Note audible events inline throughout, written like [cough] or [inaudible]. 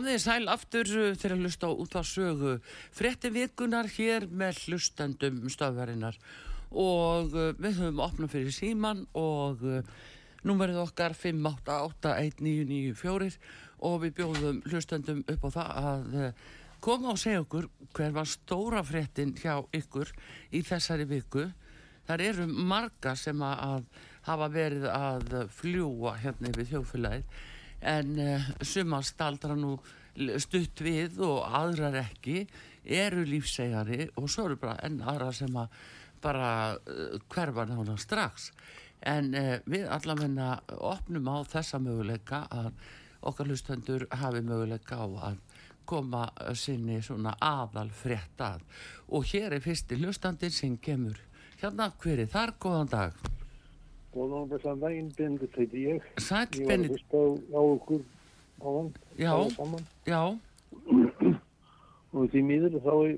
Komið þið sæl aftur til að hlusta á útvarpsögu. Frettir virkunar hér með hlustandum stöðvarinnar og uh, við höfum opnað fyrir síman og uh, númerið okkar 5881994 og við bjóðum hlustandum upp á það að koma og segja okkur hver var stóra frettin hjá ykkur í þessari viku. Það eru marga sem að hafa verið að fljúa hérna yfir þjóðfélagið en uh, sumar staldra nú stutt við og aðrar ekki eru lífsegari og svo eru bara enn aðra sem að bara uh, hverfa nána strax. En uh, við allavegna opnum á þessa möguleika að okkar hlustendur hafi möguleika á að koma sinni svona aðal frétt að. Og hér er fyrsti hlustandinn sem kemur. Hérna hver er þar, góðan dag Góðan blessan daginn, Bendit heiti ég. Sæll Ég var að Benedikt, hlusta á, okkur á hann. Já. Já, Og því miður þá er,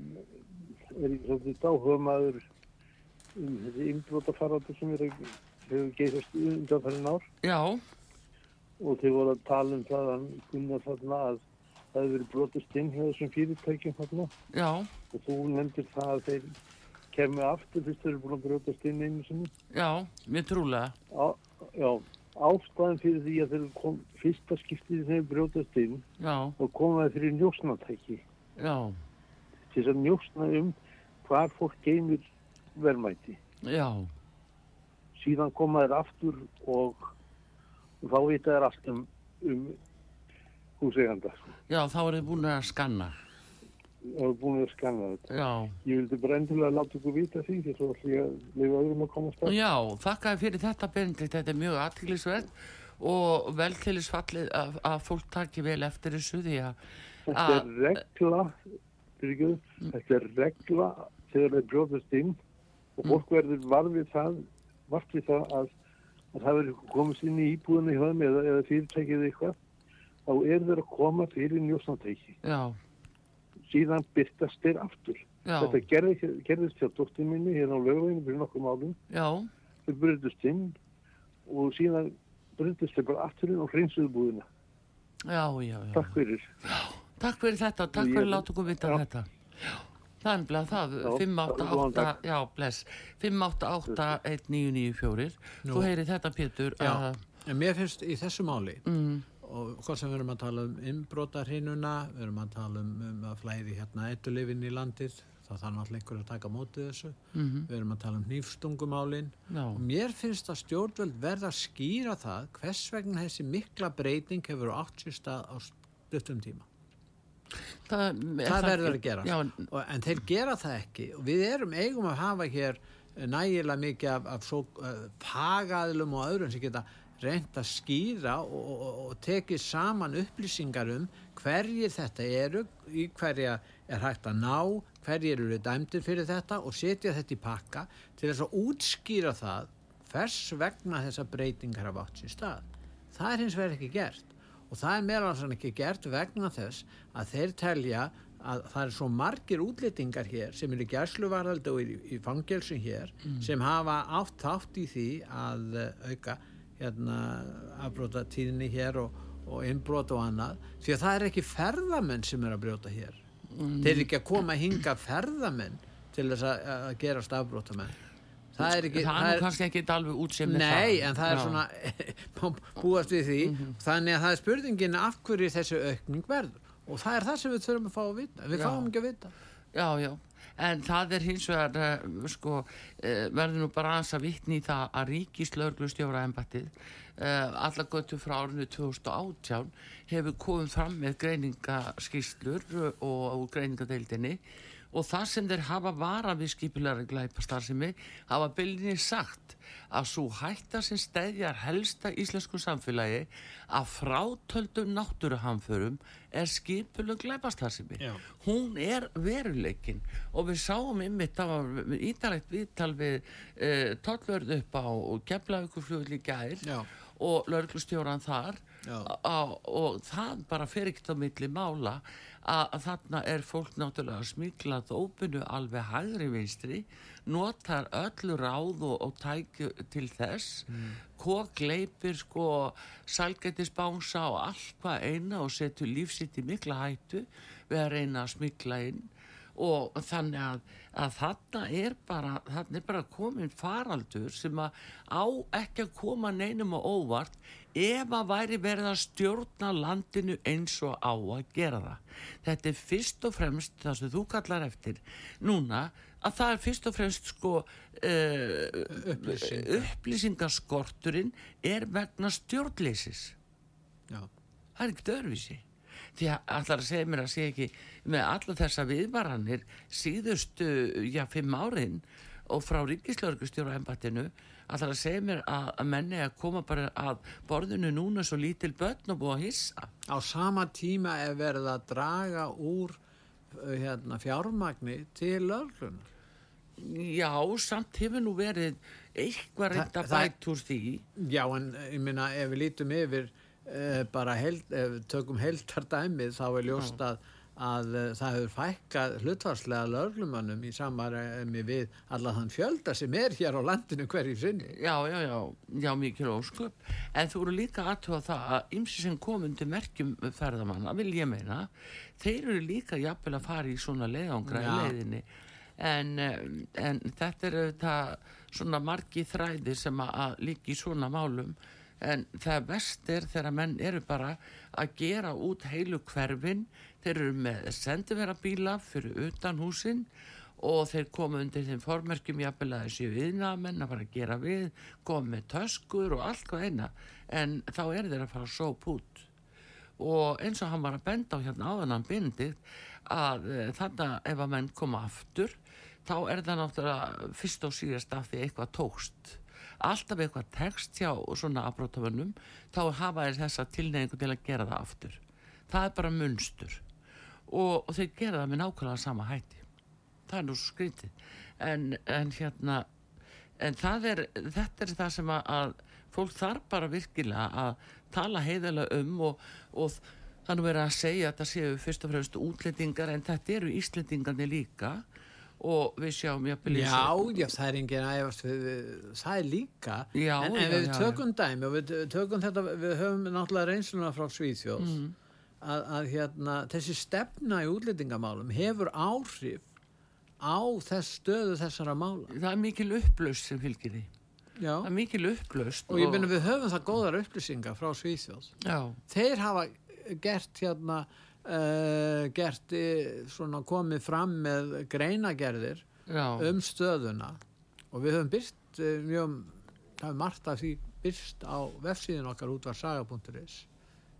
ég svolítið dáhuga maður um þessi innbróta faraldur sem er hefur geisast undanfærin ár. já, Og þau voru að tala um það að Gunnar þarna að það hefur verið brotist inn hjá þessum fyrirtækjum þarna. já, Og þú nefndir það að þeir kemur aftur fyrst þeir eru búin að brotast inn einu sinni. já, mér trúlega Á, já, ástæðan fyrir því að þeir kom fyrsta skiptið þegar þeir brotast inn já, og komaði fyrir njósnatæki já, til þess að njósna um hvar fólk geymir verðmæti. já Síðan komaði aftur og þá vita þeir allt um, um húseganda. já, þá er þið búin að skanna Það er búin að skanna þetta. já, Ég vildi bara endilega láta ykkur vita því því að lifa öðrum að komast að. Já, þakkaði fyrir þetta Benedikt, þetta er mjög aðtílisverð og vel til þess fallið að, að fólk taki vel eftir þessu því að, Þetta er regla, fyrirgjöðu, þetta er regla þegar þeir brotast inn og fólk verður varfið það, varfið það að, að það verður komist inn í íbúðinu hjá þeim eða, eða fyrirtækið eitthvað, þá er þeir að koma fyrir njósnatæki. já, Síðan byrtast þeir aftur. já, Þetta gerði, gerðist hjá dóttir minni hérna á lögveginu fyrir nokkuð málum. já, Þeir brotast inn og síðan brotast þeir bara aftur inn og hreinsuðu búðina. já, já, já. Takk fyrir. Takk fyrir þetta, takk fyrir að láta okkur vita Já. þetta. Já, það er nefnilega það, Já, 588, góðan dag. já, bless, 588-1994. Nú. Þú heyri þetta Pétur Já. að, En mér finnst í þessu máli mm, og hvað sem við erum að tala um innbrotarhinuna, við erum að tala um, um að flæði hérna eitulifin í landið, það þarf náttúrulega einhver að taka á móti þessu, mm, við erum að tala um nýfstungumálin já, og mér finnst að stjórnvöld verða að skýra það hvers vegna þessi mikla breyting hefur átt sér stað á stuttum tíma. það, Það verður að gerast. Já, Og, en þeir gera það ekki. Og við erum eigum að hafa hér nægilega mikið af, af svo, uh, fagaðlum og öðrum sem geta reynt að skýra og, og, og tekið saman upplýsingar um hverjir þetta eru, í hverja er hægt að ná, hverjir eru dæmdir fyrir þetta og setja þetta í pakka til þess að útskýra það hvers vegna þessa breytingar hafa átt sér stað. Það er hins vegar ekki gert og það er meðal ekki gert vegna þess að þeir telja að það er svo margir útlýtingar hér sem eru gæsluvarðaldi og í, í fangelsum hér sem hafa átt þátt í því að uh, auka hérna afbróta tíðinni hér og, og innbrót og annað því að það er ekki ferðamenn sem er að brjóta hér. Þeir eru ekki að koma að hinga ferðamenn til þess að, að gerast afbrótamenn það er ekki það er kannski ekki alveg útsefni Nei, en það er Já. svona [laughs] búast við því. Þannig að það er spurningin af hverju þessu aukning verður. Og það er það sem við þurfum að fá að vita. Við Já. fáum ekki að vita. Já, já. En það er hins vegar uh, sko, uh, verður nú bara aðeins að vitni í það að ríkislauglustjóra embattið uh, alla göttu frá árinu 2018 hefur komið fram með greiningaskýslur og, og greiningadeildinni og það sem þeir hafa vara við skipilæri glæpastarðsimi hafa byllinni sagt að svo hætta sem stæðjar helsta íslensku samfélagi að frátöldum náttúruhamförum er skipileg glæpastarðsimi. Hún er veruleikin og við sáum ymmit það var ítalegt viðtal við uh, tollverð upp á Keflavíkufljóðli gær Já. og laurglustjóran þar. Á, og það bara fer ekkert á milli mála að þarna er fólk náttúrulega smiklað óbunu alveg hægri vinstri notar öllu ráð og, og tækju til þess mm. hvað gleipir sko salgættisbánsa og allt hvað eina og setur lífsitt í mikla hættu við að reyna að smikla inn og þannig að, að þarna er bara þarna er bara komin faraldur sem að á ekki að koma neinum og óvart ef að væri verið að stjórna landinu eins og á að gera það. Þetta er fyrst og fremst það sem þú kallar eftir núna að það er fyrst og fremst sko uh, upplýsingaskorturinn er vegna stjórnleysis. Já. Það er ekkert öðruvísi. Því að allar að segja mér að segja ekki með alla þessa viðvaranir síðustu, já, fimm árin og frá ríkislaurgustjóra embatinu allar að segja mér að, að menni að koma bara að borðinu núna svo lítil börn og búa að hissa? Á sama tíma er verið að draga úr uh, hérna, fjármagni til örlunar Já, samt hefur nú verið eitthvað reynd að bæt úr því. Já, en ég minna ef við lítum yfir eh, bara held, við tökum heldardæmið þá er ljóst að að uh, það hefur fækkað hlutvarslega löglumannum í samarmi við alla þann fjölda sem er hér á landinu hverju sinni. Já, já, já, já, mikið ósköp. En þú eru líka aðtöða það að ymsi sem komundi merkjum ferðamanna, vil ég meina, þeir eru líka jafnvel að fara í svona leiðangra í leiðinni. En, eh, en þetta eru það svona margi þræðir sem að líka í svona málum en það vest er þegar menn eru bara að gera út heilu hverfin. Þeir eru með sendivera bíla fyrir utan húsin og þeir koma undir þeim formerkjum jafnvel að þessi viðnamenn að fara að gera við koma með töskur og allt hvað eina. En þá er þeir að fara að sóp út. Og eins og hann var að benda á hérna áðan hann bindið að e, þannig að ef að menn koma aftur þá er það náttúrulega fyrst og síðast af því eitthvað tókst alltaf eitthvað tekst hjá svona afbrótafönnum þá hafa þeir þessa tilneyingu til að gera það aftur. Það er bara munstur. Og, og þeir gera það með nákvæmlega sama hætti. Það er nú skrítið. En, en hérna en er, þetta er það sem að, að fólk þarf bara virkilega að tala heiðilega um og, og þannig verið að segja að það séu fyrst og fremst útlendingar en þetta eru íslendingarnir líka og við sjáum jafnvel Já, já, það er enginn að það er líka já, en, en já, við tökum dæmi og við tökum þetta við höfum náttúrulega reynsluna frá Svíþjóðs mm að, að hérna, þessi stefna í útlendingamálum hefur áhrif á þess stöðu þessara mála. Það er mikil upplaust sem fylgir því. Já. Það er mikil upplaust. Og, og ég minna við höfum það góðar upplýsingar frá Svíþjóð. Já. Þeir hafa gert hérna, gert eh, svona komið fram með greinagerðir Já. um stöðuna og við höfum byrst uh, mjög, það er margt af því byrst á vefsíðin okkar útvarsaga.is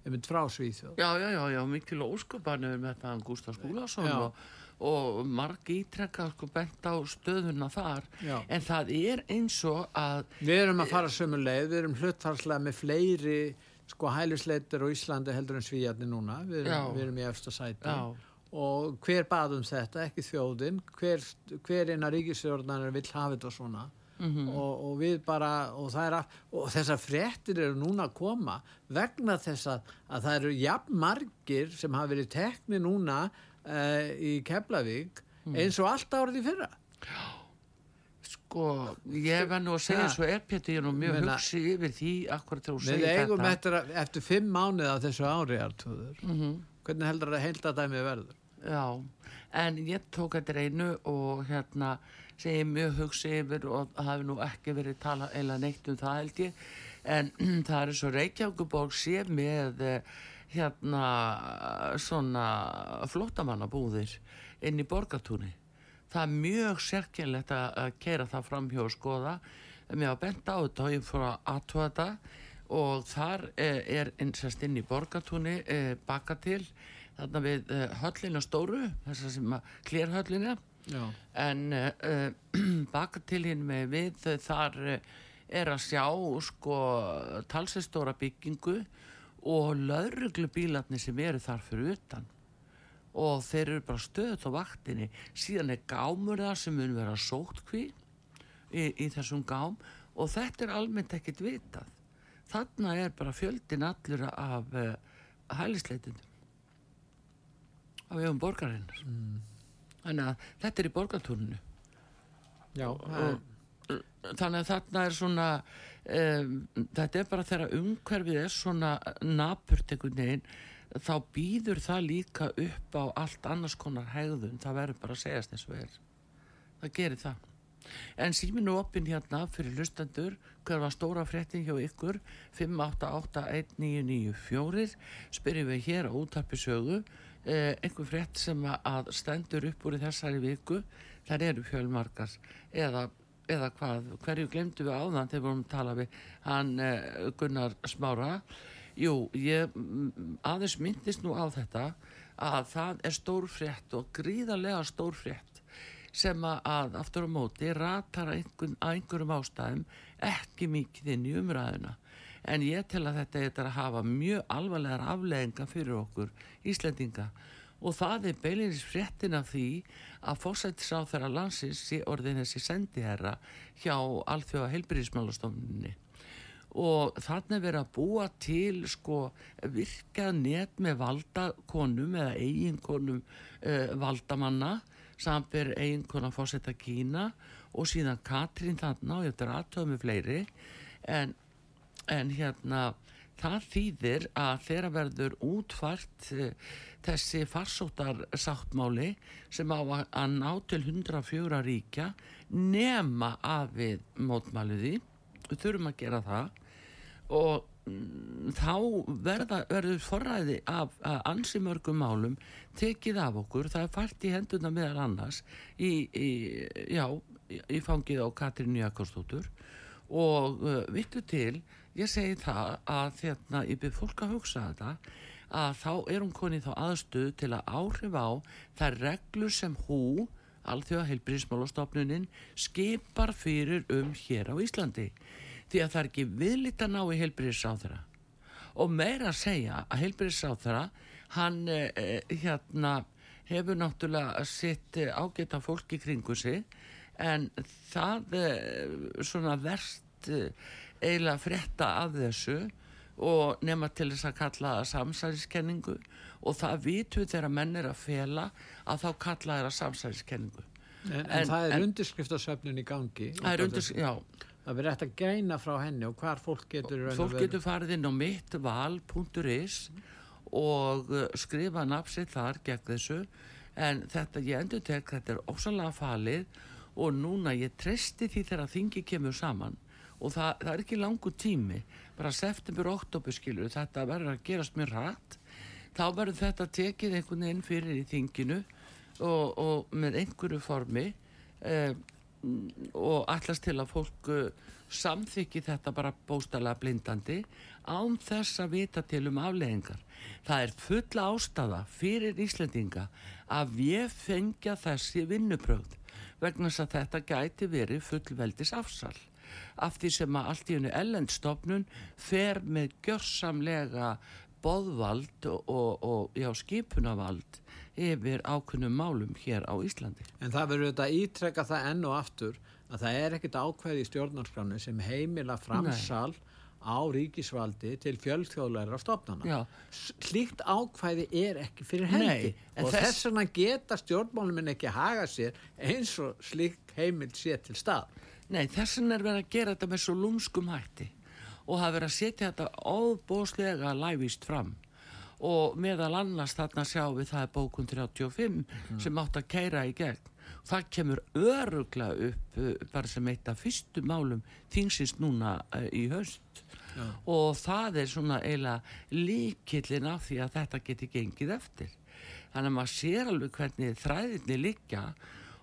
einmitt frá Svíþjóð Já, já, já, já mikil ósköpanir með þetta Gustaf Skúlason og, og marg ítrekka sko bent á stöðuna þar já. en það er eins og að Við erum að fara sömu leið, við erum hlutfarslega með fleiri sko hælisleitur og Íslandi heldur en Svíjarni núna. Við erum, við erum í eftir sæti. Og hver baðum þetta, ekki þjóðin. Hver, hver eina ríkisjórnar vil hafa þetta svona? Mm -hmm. og, og við bara og, að, og þessar frettir eru núna að koma vegna þess að, að það eru jafn margir sem hafa verið tekni núna uh, í Keflavík mm. eins og allt árið í fyrra sko ég verð nú að segja ja. svo er Pétur ég nú mjög Menna, hugsi yfir því akkurat þú segir þetta við eigum eftir, eftir fimm mánuð á þessu ári mm -hmm. hvernig heldur það heilt að dæmi verður já en ég tók þetta reynu og hérna ég mjög hugsi yfir og hafi nú ekki verið tala eila neitt um það held ég en [clears throat] það er svo Reykjavíkuborg sé með eh, hérna svona flottamannabúðir inn í borgatúni það er mjög sérkjænlegt að, að keira það fram hjá skoða. Mér var bent á þetta og ég fór að aðtóa þetta. Og þar eh, er einsast inn í borgatúni eh, baka til. Þarna við eh, höllina stóru þess að sem að klérhöllina Já. en [clears throat] baka til hinn með við. Þar er að sjá sko talsestóra byggingu og lauruglu bílarnir sem eru þar fyrir utan og þeir eru bara stöðut á vaktinni. Síðan er gámur það sem mun vera sótkví í, í þessum gám. Og þetta er almennt ekkit vitað. Þarna er bara fjöldin allur af uh, hælisleitundum af vegum borgarinnar. Mm. þannig að þetta er í borgartúrinu. Já, það er, þannig að þarna er svona um, þetta er bara þegar umhverfið er svona napurt einhvern veginn þá býður það líka upp á allt annars konar hegðun. Það verður bara að segjast eins og er. Það gerir það. En síminu opinn hérna fyrir hlustendur. Hver var stóra fréttin hjá ykkur? 5881994 spyrjum við hér á útarpi sögu eh, einhver frétt sem að stendur upp úr þessari viku? Þar eru fjölmarkar eða, eða hvað, hverju glemdu við áðan þegar við vorum að tala við hann eh, Gunnar Smára jú, ég mm, aðeins myndist nú á þetta að það er stór frétt og gríðarlega stór frétt sem að, aftur á móti ratar að einhver, einhverjum ástæðum ekki mikið inn í umræðuna. En ég tel að þetta er að hafa mjög alvarlegar afleðinga fyrir okkur Íslendinga. Og það er beilinins fréttin af því að fósættisáð þeirra landsins sé orðin þessi sendiherra hjá alþjóða heilbyrðismálastofnunni og þarna er verið að búa til sko virkað net með valdakonum eða eiginkonum uh, valdamanna samber eiginkona fósetta Kína og síðan Katrín þarna og þetta er aðtöðum með fleiri. En, en hérna það þýðir að þeirra verður útfært uh, þessi farsóttar sáttmáli sem á að ná til 104 ríkja nema að við mótmáliði við þurfum að gera það og mm, þá verða, verður forræði af ansi mörgum málum tekið af okkur, það er fært í henduna meðal annars í, í, já, í, fangið á Katrín Jakobsdóttur. Og uh, vittu til, ég segi það að þérna, ég byrð fólk að hugsa þetta að þá er hún konið þá aðstöð til að áhrif á þær reglur sem hú alþjóða heilbríðismálastofnunin skipar fyrir um hér á Íslandi því að það er ekki viðlít að ná í heilbríðisáþara og meira að segja að heilbríðisáþara hann eh, hérna hefur náttúrulega sitt eh, ágæta fólk í kringu sig en það eh, svona verst eh, eiginlega frétta af þessu og nema til þess að kalla það samsæðiskenningu og það vitu þegar menn er að fela að þá kalla það samsæðiskenningu en, en, en- það er undirskriftasöfnun í gangi. það er undir, já, Það verður eftir að greina frá henni og hvar fólk getur... fólk getur farið inn á mittval.is og uh, skrifa nafsitt þar gegn þessu. En þetta ég endur tek þetta er ósalega falið og núna ég treysti því þegar þingi kemur saman. Og það, það er ekki langu tími. Bara september, oktober skilur þetta verður að gerast mjög rætt þá verður þetta tekið einhvern veginn fyrir í þinginu og, og með einhverju formi. Eh, og allast til að fólk uh, samþykki þetta bara bóstalega blindandi án þess að vita til um afleðingar. Það er fulla ástafa fyrir Íslendinga að við fengja þessi vinnubröð vegna þess að þetta gæti verið fullveldis afsal af því sem að allt í hennu ellendstofnun fer með gjörsamlega boðvald og, og, já, skipunavald yfir ákunnum málum hér á Íslandi. En það verður þetta að ítrekka það enn og aftur að það er ekkert ákveði í stjórnarskránu sem heimila framsal á ríkisvaldi til fjölþjóðleira stofnana. Já. S- Slíkt ákvæði er ekki fyrir hendi Nei, en og þess- þess vegna geta stjórnmáluminn ekki haga sér eins og slíkt heimild sé til stað. Nei, þess vegna er verið að gera þetta með svo lúmskum hætti og það er verið að setja þetta óbóðslega lævist fram og meðal annars þarna sjáum við það er bókun 35 sem átt að keira í gegn. Það kemur öruglega upp uh, bara sem eitt af fyrstu málum þingsins núna uh, í haust Já. og það er svona eiginlega líkillin af því að þetta geti gengið eftir. Þannig að maður sér alveg hvernig þræðinni liggja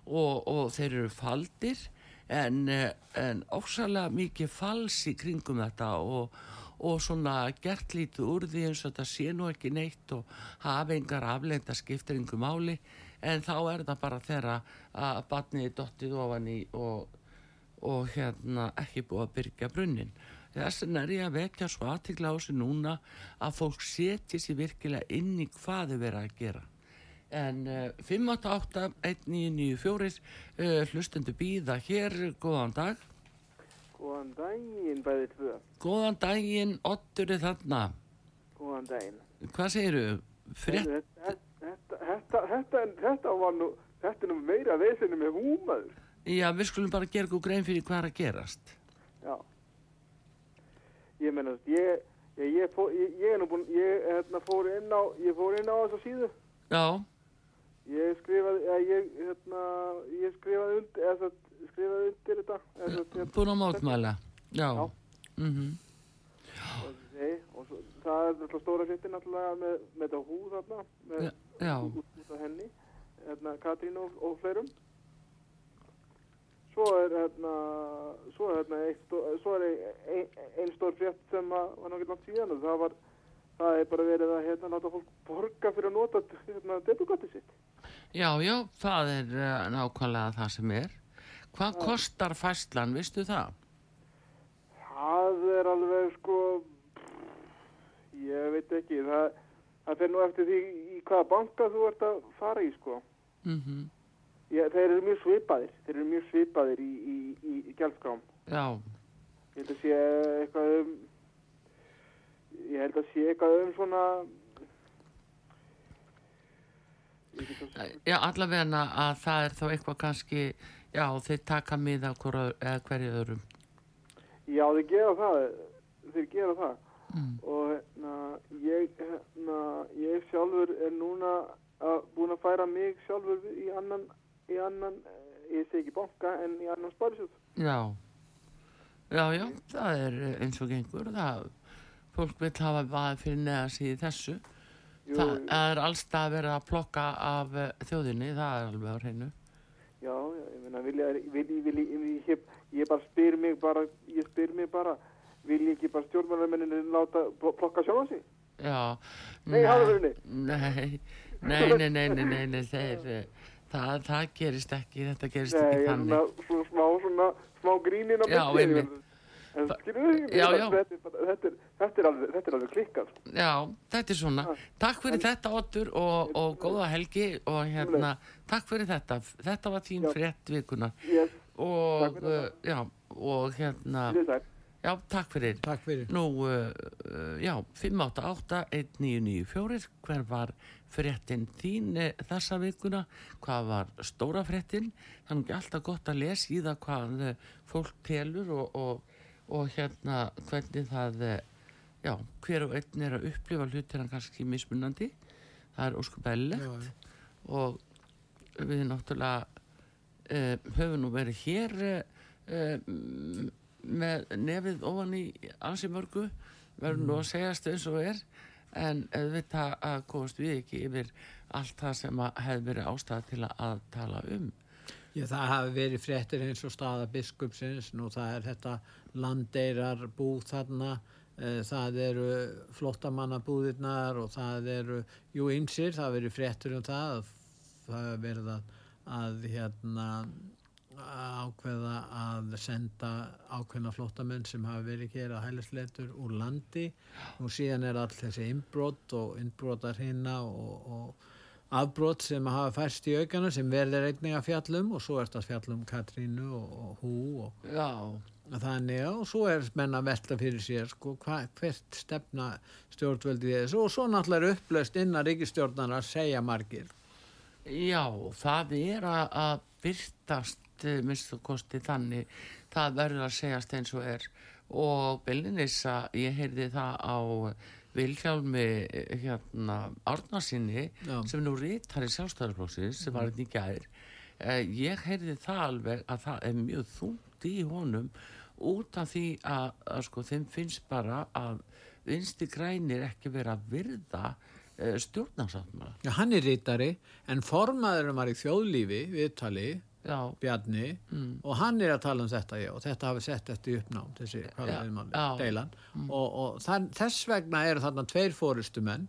og, og þeir eru faldir en, eh, en ósalega mikið fals í kringum þetta og, og svona gert lítið úr því eins og þetta sé nú ekki neitt og hafa engar aflenda skiptir yngur máli en þá er það bara þeirra að batniði dottið ofan í og, og hérna ekki búið að byrja brunnin. Þess vegna er ég að vekja svo aðtikla á þessu núna að fólk setji sér virkilega inn í hvað þau vera að gera. En uh, 588-1994 uh, hlustendu býða hér, góðan dag. Góðan daginn bæði tvö. Góðan daginn, Ottur er þarna. Góðan daginn. Hvað segiru? Frétt? Þetta, þetta, þetta, þetta, var nú, þetta er nú meira vesinu með húmaður. Já, við skulum bara gera góð grein fyrir hvað er að gerast. Já. Ég menna, ég, ég, ég, ég, ég er nú búinn, ég hérna, fór inn á, ég fór inn á þessu síðu. Já, Ég skrifaði, eða, ég, hérna, ég skrifaði undir, eða skrifaði undir þetta. Hérna, búin að mótmæla. Já. Já. Mhm. Nei, og svo, það er náttúrulega stóra fréttin náttúrulega með, með þetta hú þarna, með, Já, já. út, af henni, hérna, Katrín og, og fleirum. Svo er hérna, svo er hérna, er ein, ein, stór frétt sem að, var náttúrulega langt síðan og það var, það er bara verið að hérna láta fólk borga fyrir að nota hérna debugatti sitt. Já, já, það er uh, nákvæmlega það sem er. Hvað kostar fæslan, vistu það? Það er alveg sko, ég veit ekki, það, það fer nú eftir því í hvaða banka þú ert að fara í sko. Mm Já, þeir eru mjög svipaðir, þeir eru mjög svipaðir í, í, í, í gjaldskrám. Já, Ég held að sé eitthvað um, ég held að sé eitthvað um svona, já, allavega að það er þá eitthvað kannski, já, þeir taka miða hverju öðrum. Já, þeir gera það, þeir gera það. Mm. Og hérna, ég, hérna, ég sjálfur er núna að, búin að færa mig sjálfur í annan, í annan, eh, ég segi ekki banka, en í annan sparisjóð. Já, já, já, það er eh, eins og gengur, það, fólk vil hafa vaðið fyrir neða sig í þessu. Jú, Það er allstað að vera að plokka af eh, þjóðinni, það er alveg á hreinu. Já, já, ég meina, vilja, vilja, vilja, vilja, ég, ég bara spyr mig bara, ég spyr mig bara, vil ég ekki bara stjórnmálamenninni láta pl- plokka sjálf á sig? Já, Nei, nei, nei, nei, nei, nei, nei, nei, þeir, eh, það, það gerist ekki, þetta gerist Nei, ekki ég þannig. svona, svona smá, svona, smá grínin á Já, En þetta, er alveg, þetta er alveg klikkað. sko. Já, þetta er svona. Takk fyrir þetta, Otur, og, og góða helgi, og hérna, takk fyrir þetta. Þetta var þín frétt vikuna. Yes, Og, uh, já, og hérna, já, takk fyrir. Takk fyrir. Nú, uh, já, 588-1994, hver var fréttin þín uh, þessa vikuna? Hvað var stóra fréttin? Ekki alltaf gott að lesa í það hvað fólk telur og, og, og hérna hvernig það, uh, já, hver og einn er að upplifa hlutina kannski mismunandi. Það er óskup Já, eðlilegt já. og við náttúrulega uh, höfum nú verið hér uh, uh, með nefið ofan í ansi mörgu. Verðum nú að segjast eins og er. En auðvitað að komast við ekki yfir allt það sem að hefði verið ástæða til að tala um Já, það hafi verið fréttir eins og staða biskupsins, nú það er þetta landeirar búð þarna, eh, það eru flottamannabúðirnar og það eru, jú, ymsir, það verið fréttir um það, það verið að, að hérna, ákveða að senda ákveðna flottamenn sem hafi verið hér að hælisleitur úr landi. Og síðan er all þessi innbrot og innbrotar hinna og, og afbrot sem hafa færst í aukana sem verður einnig að fjallum og svo er þetta fjallum Katrínu og, og hú og þannig og svo er menn að velta fyrir sér sko hva, hvert stefna stjórnvöldi í þessu? Og svo náttúrulega er upplaust innan ríkistjórnar að segja margir. Já það er að, byrtast eh, minnstu kosti þannig það verður að segjast eins og er. Og Bellinis að ég heyrði það á Vilhjálmi eh, hérna Árnarsinni sem nú rítar í sjálfstæðarflóksins sem var hérna í gær eh, ég heyrði það alveg að það er mjög þungt í honum út af því að, að sko þeim finnst bara að vinsti grænir ekki vera að virða eh, stjórnarsáttmála Já, hann er rítari en formaðurinn var í þjóðlífi viðtali já, Bjarni Mm. og hann er að tala um þetta já, og þetta hafi sett þetta í uppnám þessi já. Mm. deilan og, og þann, þess vegna eru þarna tveir fórustumenn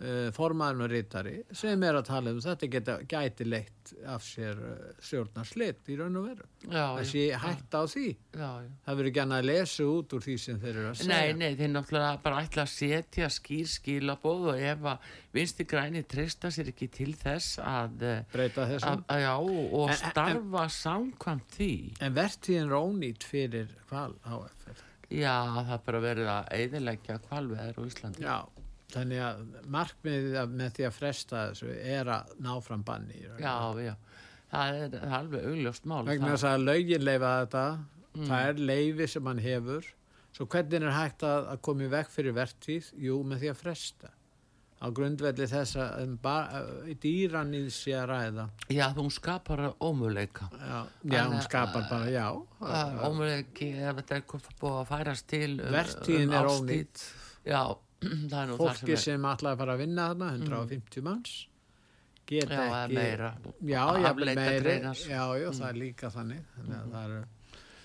já, uh, formaðurinn og rítari sem er að tala um þetta geta, gæti leitt af sér uh, stjórnarslitt í raun og veru. Það sé hægt á því. Já, já. það verður gæna að lesa út úr því sem þeir eru að segja. Nei, nei, þeir náttúrulega bara ætla að setja skýr skilabóð og ef að vinsti græni treysta sér ekki til þess að, eh, breyta þessu. að, já, og En- starfa samkvæmt því. en verðtíðin er ónýtt fyrir hval HF Já, það bara verið að eiðilegja kvalveðar á Íslandi. já, þannig að markmiðið með því að fresta þessu er að ná fram banni Já, já, það er, það er alveg augljóst mál. vegna þess að lögin leifa þetta. Mm. það er leifi sem hann hefur. Svo hvernig er hægt að, að koma í vekk fyrir vertíð? Jú, með því að fresta. Á grundvelli þess að um, dýranýð sé að ræða. Já, þú skapar ómöguleika. já, já hún skapar bara, já. Ef þetta er búið að færast til um, vertíðin er ónýtt Já, [clears throat] er fólki sem sem ætlaði að fara að vinna þarna 150 manns er, geta já, ekki meira. já, meiri greinar. já, já, það er líka þannig þannig að það eru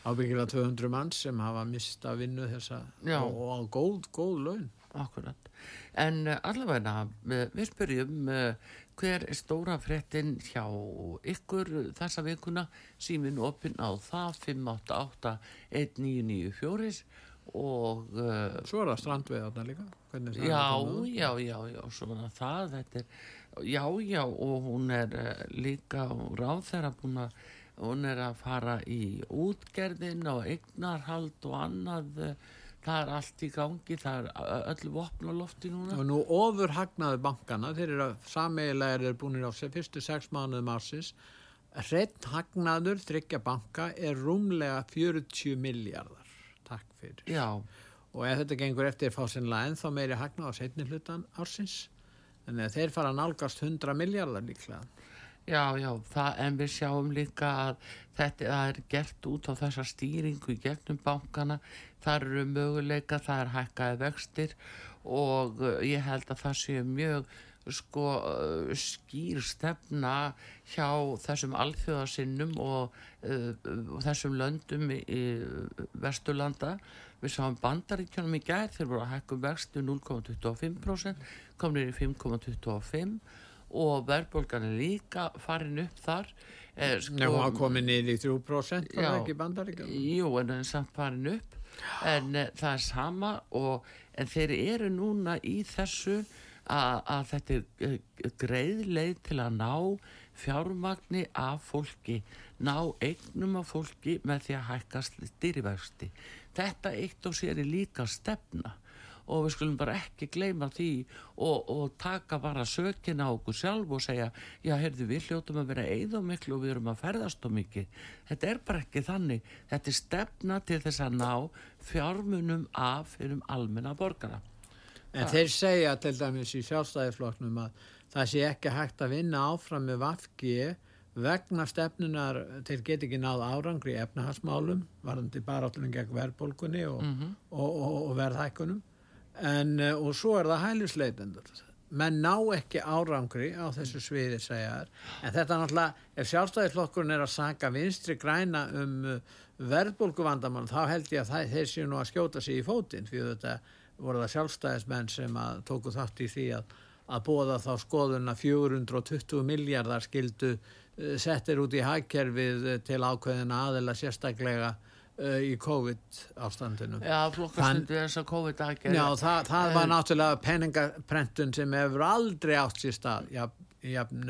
ábyggilega 200 manns sem hafa mista vinnu þessa Já. og, og góð, góð laun Akkurat. En uh, allavega, uh, við spyrjum uh, hver er stóra fréttin hjá ykkur þessa vikuna, símin opinn á það 588-1994 og uh, svo er það strandveið þarna líka já, já, já, já, svona það, þetta er, já, já, og hún er uh, líka ráð þeirra búin að, hún er að fara í útgerðin og eignarhald og annað, uh, það er allt í gangi, það er öll vopn á lofti núna. og nú ofur hagnaði bankana þeir eru sameigilega er búinir á fyrstu sex mánuðum ársins. Hreitt hagnaður þryggja banka er rúmlega 40 miljardar takk fyrir. Já, og ef þetta gengur eftir fá sinlega ennþá meiri hagnað á setni hlutan ársins. Að þeir fara nálgast 100 miljardar líklega. Já, já, það, en við sjáum líka að þetta er gert út á þessa stýringu í gegnum bankana, það eru möguleika, það er hækkaði vextir og uh, ég held að það sé mjög sko uh, skýr stefna hjá þessum alþjóðasinnum og uh, þessum löndum í, í Vesturlanda. Við sáum bandaríkjónum í gær þeir voru að hækka um vextu 0,25% komnir í 5,25 og verðbólgan er líka farin upp þar. Eh, sko, hún var komið niður í 3% það Já. er ekki bandaríkjum Jú, en það er samt farin upp. En uh, það er sama og, en þeir eru núna í þessu að, þetta er uh, greið leið til að ná fjármagni af fólki ná eignum af fólki með því að hækka stýrivexti. Þetta eitt og sér er líka stefna og við skulum bara ekki gleyma því og, og taka bara sökina á okkur sjálf og segja já, heyrðu, við hljótum að vera eða miklu og við erum að ferðast og mikið. Þetta er bara ekki þannig. Þetta er stefna til þess að ná fjármunum af fyrir almenna borgara En þeir segja til dæmis í sjálfstæðifloknum að það sé ekki hægt að vinna áfram með VAFG vegna stefnunar þeir get ekki náð árangri efnahagsmálum varðandi baráttunum gegn verðbólgunni og, og, og, og verðhækkunum. En uh, og svo er það hælisleitendur. Menn ná ekki árangri á þessu sviði segja þær. En þetta er náttúrulega, ef sjálfstæðisflokkurinn er að saka vinstri græna um uh, verðbólguvandamann þá held ég að það, þeir séu nú að skjóta sig í fótinn fyrir þetta voru það sjálfstæðismenn sem að tóku þátt í því að, að bóða þá skoðun að 420 miljardar skildu uh, settir út í hagkerfið uh, til ákveðina aðila sérstaklega uh, í COVID ástandinu. Já, flokkastundu þess að COVID aðgerð Já, það, það var náttúrulega penningaprentun sem hefur aldrei átt sér stað jafn, jafn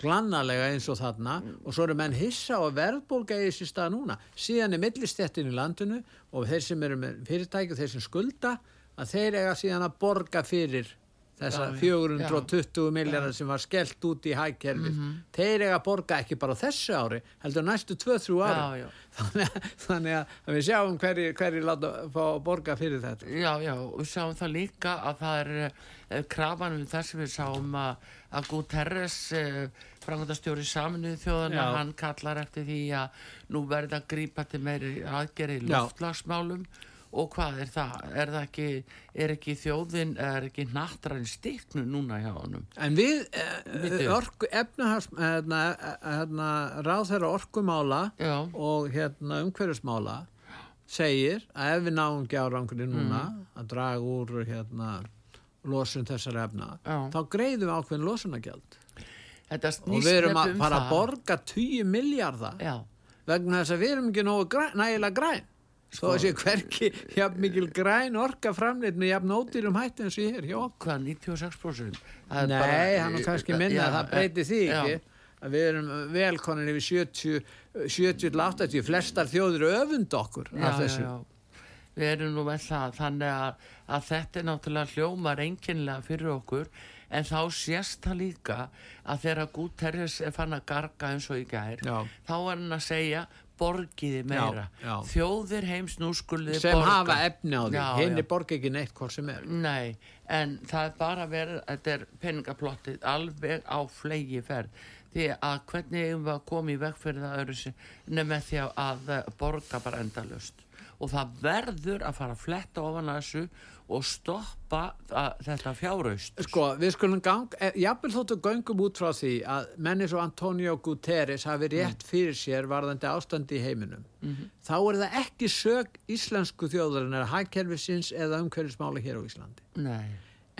glannalega eins og þarna og svo eru menn hissa og verðbólga í sér stað núna. Síðan er millistettin í landinu og þeir sem eru með fyrirtæki og þeir sem skulda að þeir eiga síðan að borga fyrir þessa Já, já, 420 miljardar sem var skellt út í hægkerfið. Þeir eiga að borga ekki bara þessu ári, heldur næstu 2-3 ári. Já, já. [laughs] Þannig, að- þannig að við sjáum hverju hverju láta fá að borga fyrir þetta. Já, já, við sáum það líka að það er uh, krafan um þess að við sáum að, að Guterres, uh, frangandastjóri saminuði þjóðana, hann kallar eftir því að nú verði að grípa til meiri aðgeri í Já. Og hvað er það? Er það ekki, er ekki þjóðin, er ekki nattræn stiknu núna hjá honum? En við, eh, orku, efnahars, hérna, hérna, ráð þeirra orkumála Já. og hérna, umhverfismála segir að ef við náum ekki árangri núna Mm. að draga úr hérna, losun þessar efna, Já. þá greiðum við ákveðin losunagjald. Og við erum að um fara að borga 10 miljardar vegna þess að við erum ekki nógu græn, nægilega græn. Sko, þessi hverki jafn mikil græn orka framleitt með jafn ódýrum hætti eins og ég er hjá okkur. hvað, 96%? Það er Nei, bara- hann er kannski minna, Já, það breyti því já. ekki að við erum velkonin yfir 70 70-80, flestar þjóður öfund okkur já, af já, þessu. já. Við erum nú með það, þannig að, að þetta er náttúrulega hljómar einkennilega fyrir okkur, en þá sést það líka að þegar Guterres er fann að garga eins og í gær, Já. þá er hann að segja borgiði meira. Já, já. Þjóðir heims nú skuliði sem borga. hafa efni á því, henni já. borga ekki neitt hvort sem er. Nei, en það er bara verið, þetta er peningaplottið alveg á flegi ferð. Því að hvernig eigum við að koma í veg fyrir það öðru sem nefnir því að, borga bara endalust. Og það verður að fara að fletta ofan að þessu og stoppa að, þetta fjáraust. Sko, við skulum gang, eh, jafnvel þóttu göngum út frá því að menni svo Antonio Guterres hafi rétt fyrir sér varðandi ástandi í heiminum. Þá er það ekki sög íslensku þjóðarinnar, hagkerfisins eða umhverfismála hér á Íslandi. Nei,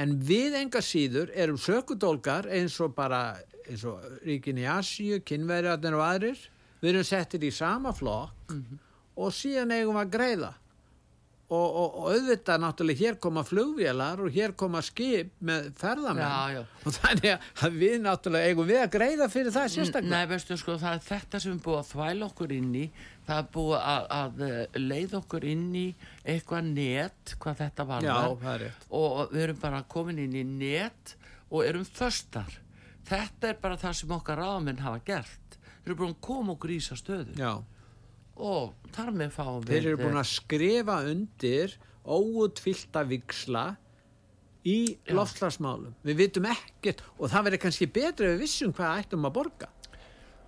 En við enga síður erum sökudólgar eins og bara eins og ríkin í Asíu, kynverjarnir og aðrir. Við erum settir í sama flokk og síðan eigum við að greiða. Og, og, og auðvitað náttúrulega hér koma flugvélar og hér koma skip með ferðamenn. Já, já. Og þannig að við náttúrulega eigum við að greiða fyrir það sérstaklega. Nei, veistu sko, það er þetta sem er búið að þvæla okkur inn í, það er búið að, að eh, leiða okkur inn í eitthvað net, hvað þetta var rétt. og við erum bara komin inn í net og erum föstar. Þetta er bara það sem okkar ráðamenn hafa gert. Þeir eru búin að koma okkur í þessa stöðu Já. Og þar með fáum við... Þeir eru búin að skrifa undir óutfyllta viksla í loftslagsmálum. Við vitum ekkert og það verður kannski betra ef við vissum hvað ættum að borga.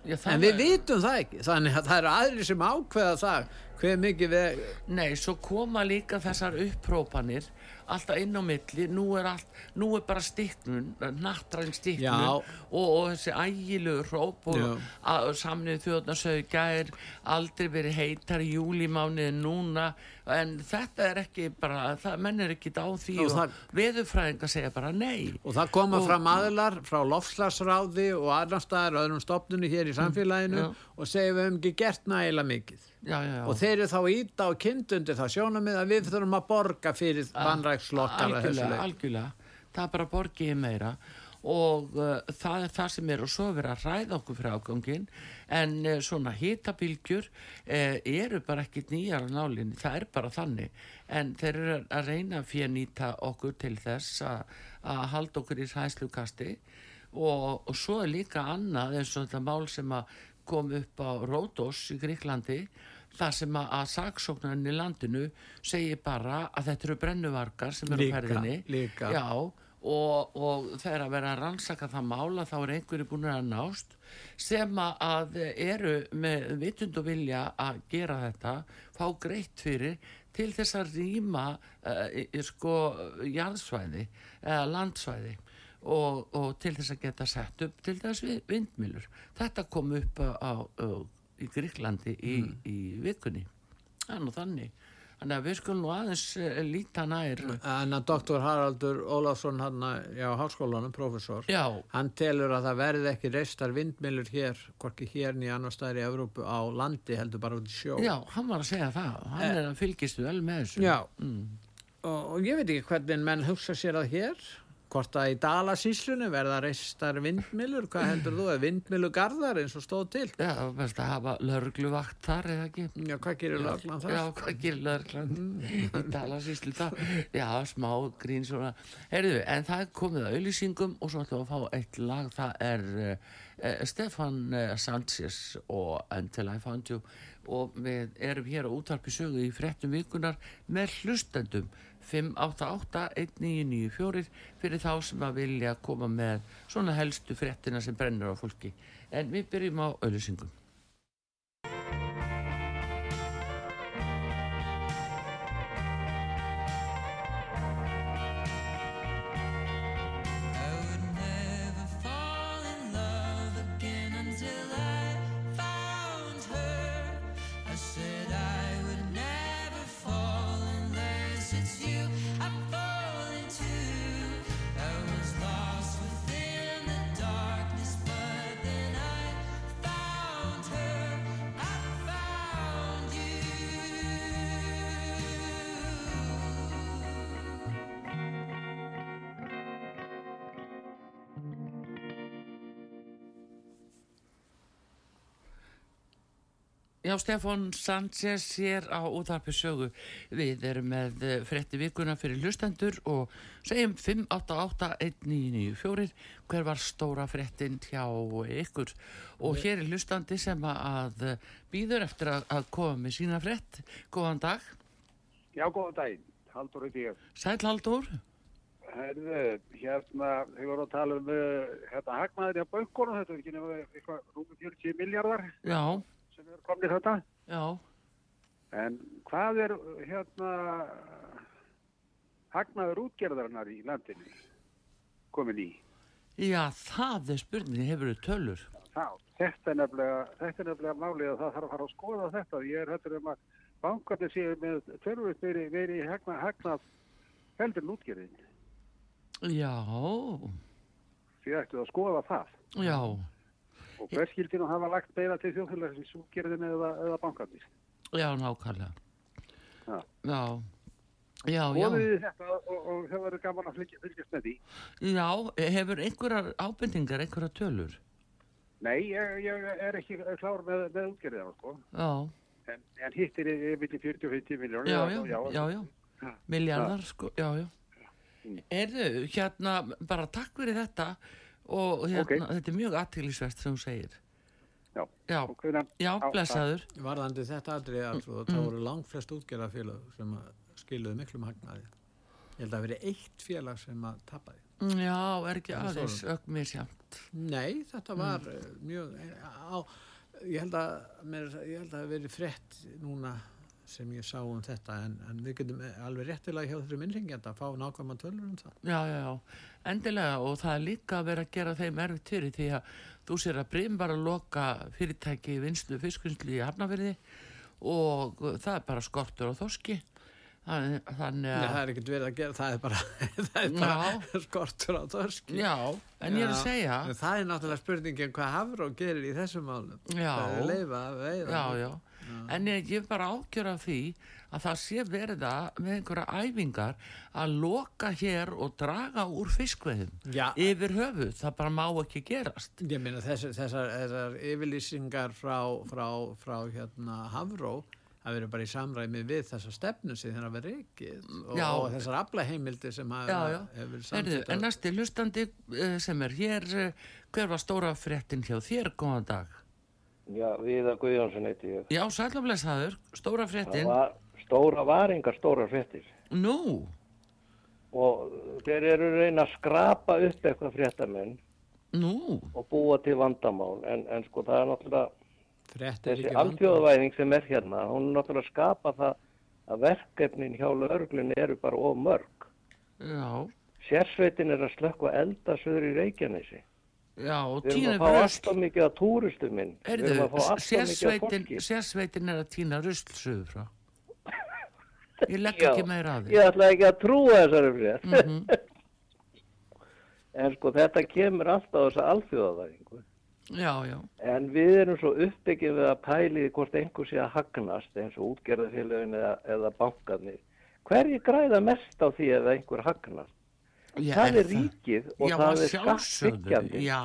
Já, En við er- vitum það ekki. Þannig að það eru aðri sem ákveða það hver mikið við... Nei, svo koma líka þessar upprópanir alltaf inn á milli, nú er, allt, nú er bara stikknun, nattræn stikknun Já. og, og þessi ægilegu hróp og samnið þjóðnarsöðu gær aldrei verið heitar í júlimániði núna en þetta er ekki bara, það menn er ekki á því Og og, veðurfræðingar segja bara nei Og það koma Og- fram aðilar frá lofslagsráði og annar staðar og öðrum stopnunni hér í samfélaginu já. og segja við hefum ekki gert nægilega mikið. já, já, já. Og þeir eru þá íta og kynntundi það sjónamið að við þurfum að borga fyrir þessu algjörlega, algjörlega það er bara borgið meira og uh, það er það sem er og svo er verið að ræða okkur fyrir ágangin en uh, svona hitabilgjur uh, eru bara ekkit nýjar á nálinni, það er bara þannig. En þeir eru að reyna að fjernýta okkur til þess að, halda okkur í hæslukasti og, og svo er líka annað eins og þetta mál sem að kom upp á Ródos í Gríklandi þar sem að, að saksóknarinn í landinu segir bara að þetta eru brennuvarkar sem eru Líka, ferðinni. líka. Já, og, og þegar að vera að rannsaka það mála þá er einhverju búin að nást sem að- eru með vitund og vilja að gera þetta fá greitt fyrir til þess að rýma uh, sko jarðsvæði eða landsvæði og, og til þess að geta sett upp til þess vi- vindmýlur þetta kom upp á, á, á, í Gríklandi í, í vikunni. Þannig þannig að við skulum nú aðeins uh, líta nær En að doktor Haraldur Ólafsson hann já, háskólanum, professor, já, hann telur að það verði ekki reistar vindmilur hér, hvorki hér nýja annar staðar í Evrópu á landi heldur bara út í sjó. Já, hann var að segja það. Hann er að fylgist vel með þessu. Já. Mm. Og, og ég veit ekki hvernig menn hugsa sér að hér, hvort að í Dalasíslunum verða reistar vindmilur, hvað heldur þú, er vindmilugarðar eins og stóð til? Já, best að hafa lörgluvakt þar eða ekki. Já, hvað gerir löglan það? Já, hvað gerir lörglan? Í tala síslu það. Já, smá grín svona. Heyrðu, en það komið að auðlýsingum og svo ætlum við að fá eitt lag. Það er uh, Stefan uh, Sanchez og Until I Found You og við erum hér á útvarpi sögu í frettum vikunar með hlustendum 588-1994 fyrir þá sem að vilja koma með svona helstu frettina sem brennur á fólki. En við byrjum á auðlýsingum. Já, Stefán Sanchez hér á útarpi sögu. Við erum með eh, frétti vikuna fyrir hlustendur og segjum 5881994 hver var stóra fréttin hjá ykkur. Og hér er hlustandi sem að eh, býður eftir að, koma með sína frétt. Góðan dag. Já, góðan daginn. Haldur ekki ég. Sæl Haldur. Herðu, hérna, þau voru að tala um uh, hérna hagnaður í að bönkunum, þetta er ekki nefnir eitthvað rúmum 40 miljardar Já, sem eru komnið þetta. já. En hvað er hérna hagnaður útgerðarinnar í landinu komin í? Já, það er spurning, hefur þau tölur? Þá, þetta er nefnilega, þetta er nefnilega málið að það þarf að fara að skoða þetta. Ég er hættur um að bankarnir séu með tölvöld verið veri hagnað, hagnað heldur en útgerðin. Já, Því ættu að skoða það. já, Og hver skildi nú hafa lagt beina til þjóðfélagsins útgerðin eða, eða bankarnir? já, nákvæmlega. Já. Já, já, já. Þið þetta og, og það verður gaman að fylgja, fylgjast með því. Já, hefur einhverjar ábendingar, einhverjar tölur? Nei, ég, ég er ekki klár með, með útgerðina, sko. Já, En, en hitt er yfir 40 og 50 miljónir. já, já, já, já, Já. miljardar, sko, já, já. Erðu, hérna, bara takk fyrir þetta og hérna, Ok. þetta er mjög aðtýrlisvert sem þú segir. Já. Já, Og hvenær- já, blessaður. Varðandi þetta aðrið alveg, Mm. það voru langt flest útgerðarfélag sem að skiluðu miklum hagnaði. Ég held að það veri eitt félag sem að tapaði. Já, er ekki aðeins mér sjámt. Nei, þetta var Mm. eh, mjög, eh, á, ég held að, mér, ég held að það veri frétt núna sem ég sá um þetta en, en við getum alveg réttilega hjá þessum innringjanda að fá nákvæma tölur um það. Já, já, já, endilega og það er líka að vera að gera þeim erfitt fyrir því að þú sér að Brim var að loka fyrirtæki í vinslu fiskvinnslu í Hafnafyrði og það er bara skortur á þoski. Þannig, þannig Nei, að... það er ekkert verið að gera, það er bara, [laughs] það er bara skortur á þorski. Já, en ég er að segja, Það er náttúrulega spurningin hvað Hafró gerir í þessum málum. Já. Það er leifa að veiða. já, já, en ég, ég bara ágjör af því að það sé verða með einhverja æfingar að loka hér og draga úr fiskveðum Já. yfir höfuð, það bara má ekki gerast. Ég meina þessar, þessar, þessar yfirlýsingar frá, frá, frá hérna Hafró það verður bara í samræmi við þessa stefnu sem þeirra verið reikið og, og þessar aflaheimildi sem hafa, Já, já, hefur samtitt en næsti hlustandi eh, sem er hér, eh, hver var stóra fréttin hjá þér, góðan dag? Já, Viðar Guðjónsson heiti ég. Já, sælumlesaður, stóra Það fréttin, var stóra varingar, stóra fréttir. nú, Og þeir eru reyna að skrapa upp eitthvað fréttamenn nú, og búa til vandamál. En, en sko það er náttúrulega, fréttir þessi ekki vandamál. alþjóðavæðing sem er hérna, hún er náttúrulega að skapa það að verkefnin hjá lögreglunni eru bara of mörg. já, Sérsveitin er að slökka eldasöður í Reykjanesi. Já, og Við erum tína að fá rusl, alltaf mikið af túristum minn. Við erum að fá alltaf mikið sérsveitin, fólki. sérsveitin er að tína rusl suður frá. [laughs] Ég legg ekki meira að því. Ég ætla ekki að trúa þessari frétt. Mhm. [laughs] En sko þetta kemur alltaf á þessa alþjóðavæðingu. Já, já, En við erum svo uppbyggið við að pæli hvort einhver sé að hagnast eins og útgerðarfélagin eða, eða bankarnir. Hverju græða mest á því ef einhver hagnast? Já það er ríkið og já, það að er sjálfsögðu. skatthyggjandi. Já,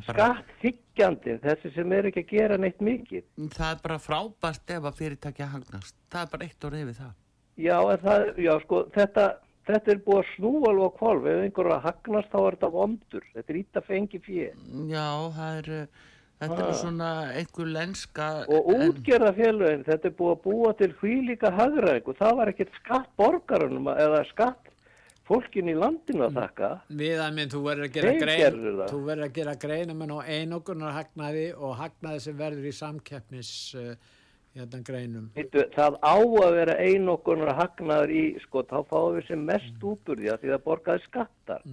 er bara, Skatthyggjandi, þessi sem er ekki að gera neitt mikið. það er bara frábært ef að fyrirtækja hagnast. Það er bara eitt orðið við það. Já, það, sko, þetta, þetta er búið að snúa alveg á kvolf. Ef einhver er að hagnast þá er þetta vondur. Þetta er ít að fengi fjö. Já, það er, uh, þetta er Ah. svona einhver lenska... Og útgerðarfélagin, þetta er búið að búa til hvílíka hagræðingu. Það var ekkert skatt borgarunum eða skatt fólkin í landinu að þakka. Við að minn, þú verður að gera grein þú verður að gera greinum á einogunar hagnaði og hagnaði sem verður í samkeppnis uh, hérna greinum. Heitu, það á að vera einokkunar hagnaður í, sko, þá fáum við sem mest út úr því að því það borgaði skattar.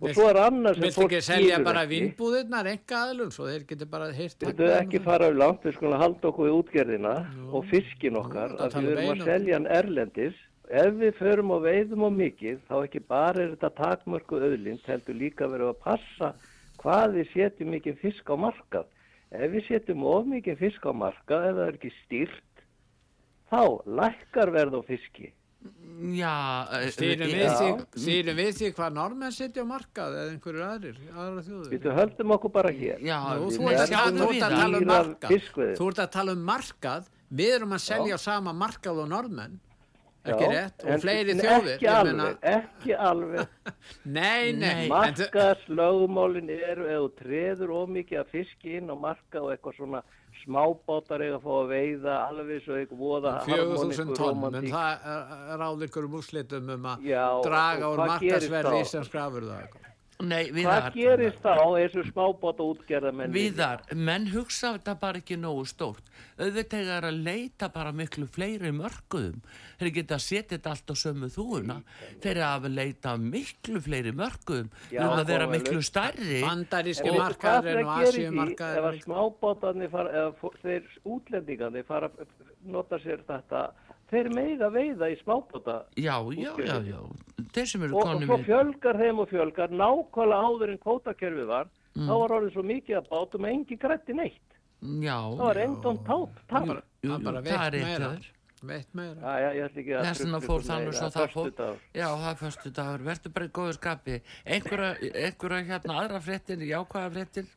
Og svo er annað sem fólk selja bara vinnbúðirnar enga aðlum svo þeir getur bara hýrt Við þau ekki fara á langt, við skulum halda okkur við útgerðina og fiskin okkar, það að tala við um erum að selja hann erlendis. Ef við förum og veiðum á mikið, þá ekki bara er þetta takmörku öðlind, heldur líka verið að passa hvað við setjum mikið fisk á markað. Ef við setjum of mikið fisk á markað, ef það er ekki stýrt, þá lækkar verð á fiski. Já, eh, Stýrum eh, við, stýrum við því hvað normenn sitja á markað eða einhverjur aðrir, aðra þjóður. Við höldum okkur bara hér. Já, Nú, þú ert að, sjáum þú ert að tala um markað. Þú ert að tala um markað. Við erum að selja á sama markað og normenn. Ekki rétt? Og fleiri en þjóðir. Ekki ég alveg, meina- ekki alveg. [laughs] Nei, nei. Þú- Markaðslögumálin eru þú treður ómikið að fiski inn á marka og eitthvað svona smábátar eiga að fá að veiða alveg svo eitthvað voða 4.000 tonn, en það er ráð ykkur um úrslitum um að draga og úr hvað gerist markasverði þá? íslenskra afurða. Nei, Hvað Viðar, gerist þá þessu smábáta útgerðamenn? Viðar, menn hugsa þetta bara ekki nógu stórt. Auðvitað er að leita bara miklu fleiri mörguðum. Þeir geta setið þetta allt á sömu þúuna. Þeir eru að leita miklu fleiri mörguðum. Já, um að vera góða miklu stærri. Hvað gerist Asíu í ef að smábátarnir fara, eða þeir útlendingarnir fara að nota sér þetta, þeir meiga veiða í smábáta Já, já, já, já. Þeir sem eru og, og svo við. fjölgar þeim og fjölgar nákvæmlega áður en kvótakerfi var Mm. þá var orðið svo mikið að bátum að engi grætti neitt Já, það var endón táp Það er bara veitt meira. Þess vegna fór þannig svo það fór. Já, það er förstu dagur. Verður bara í góðu skapi. Einhverja, einhverja hérna aðra fréttir, jákvæða fréttir?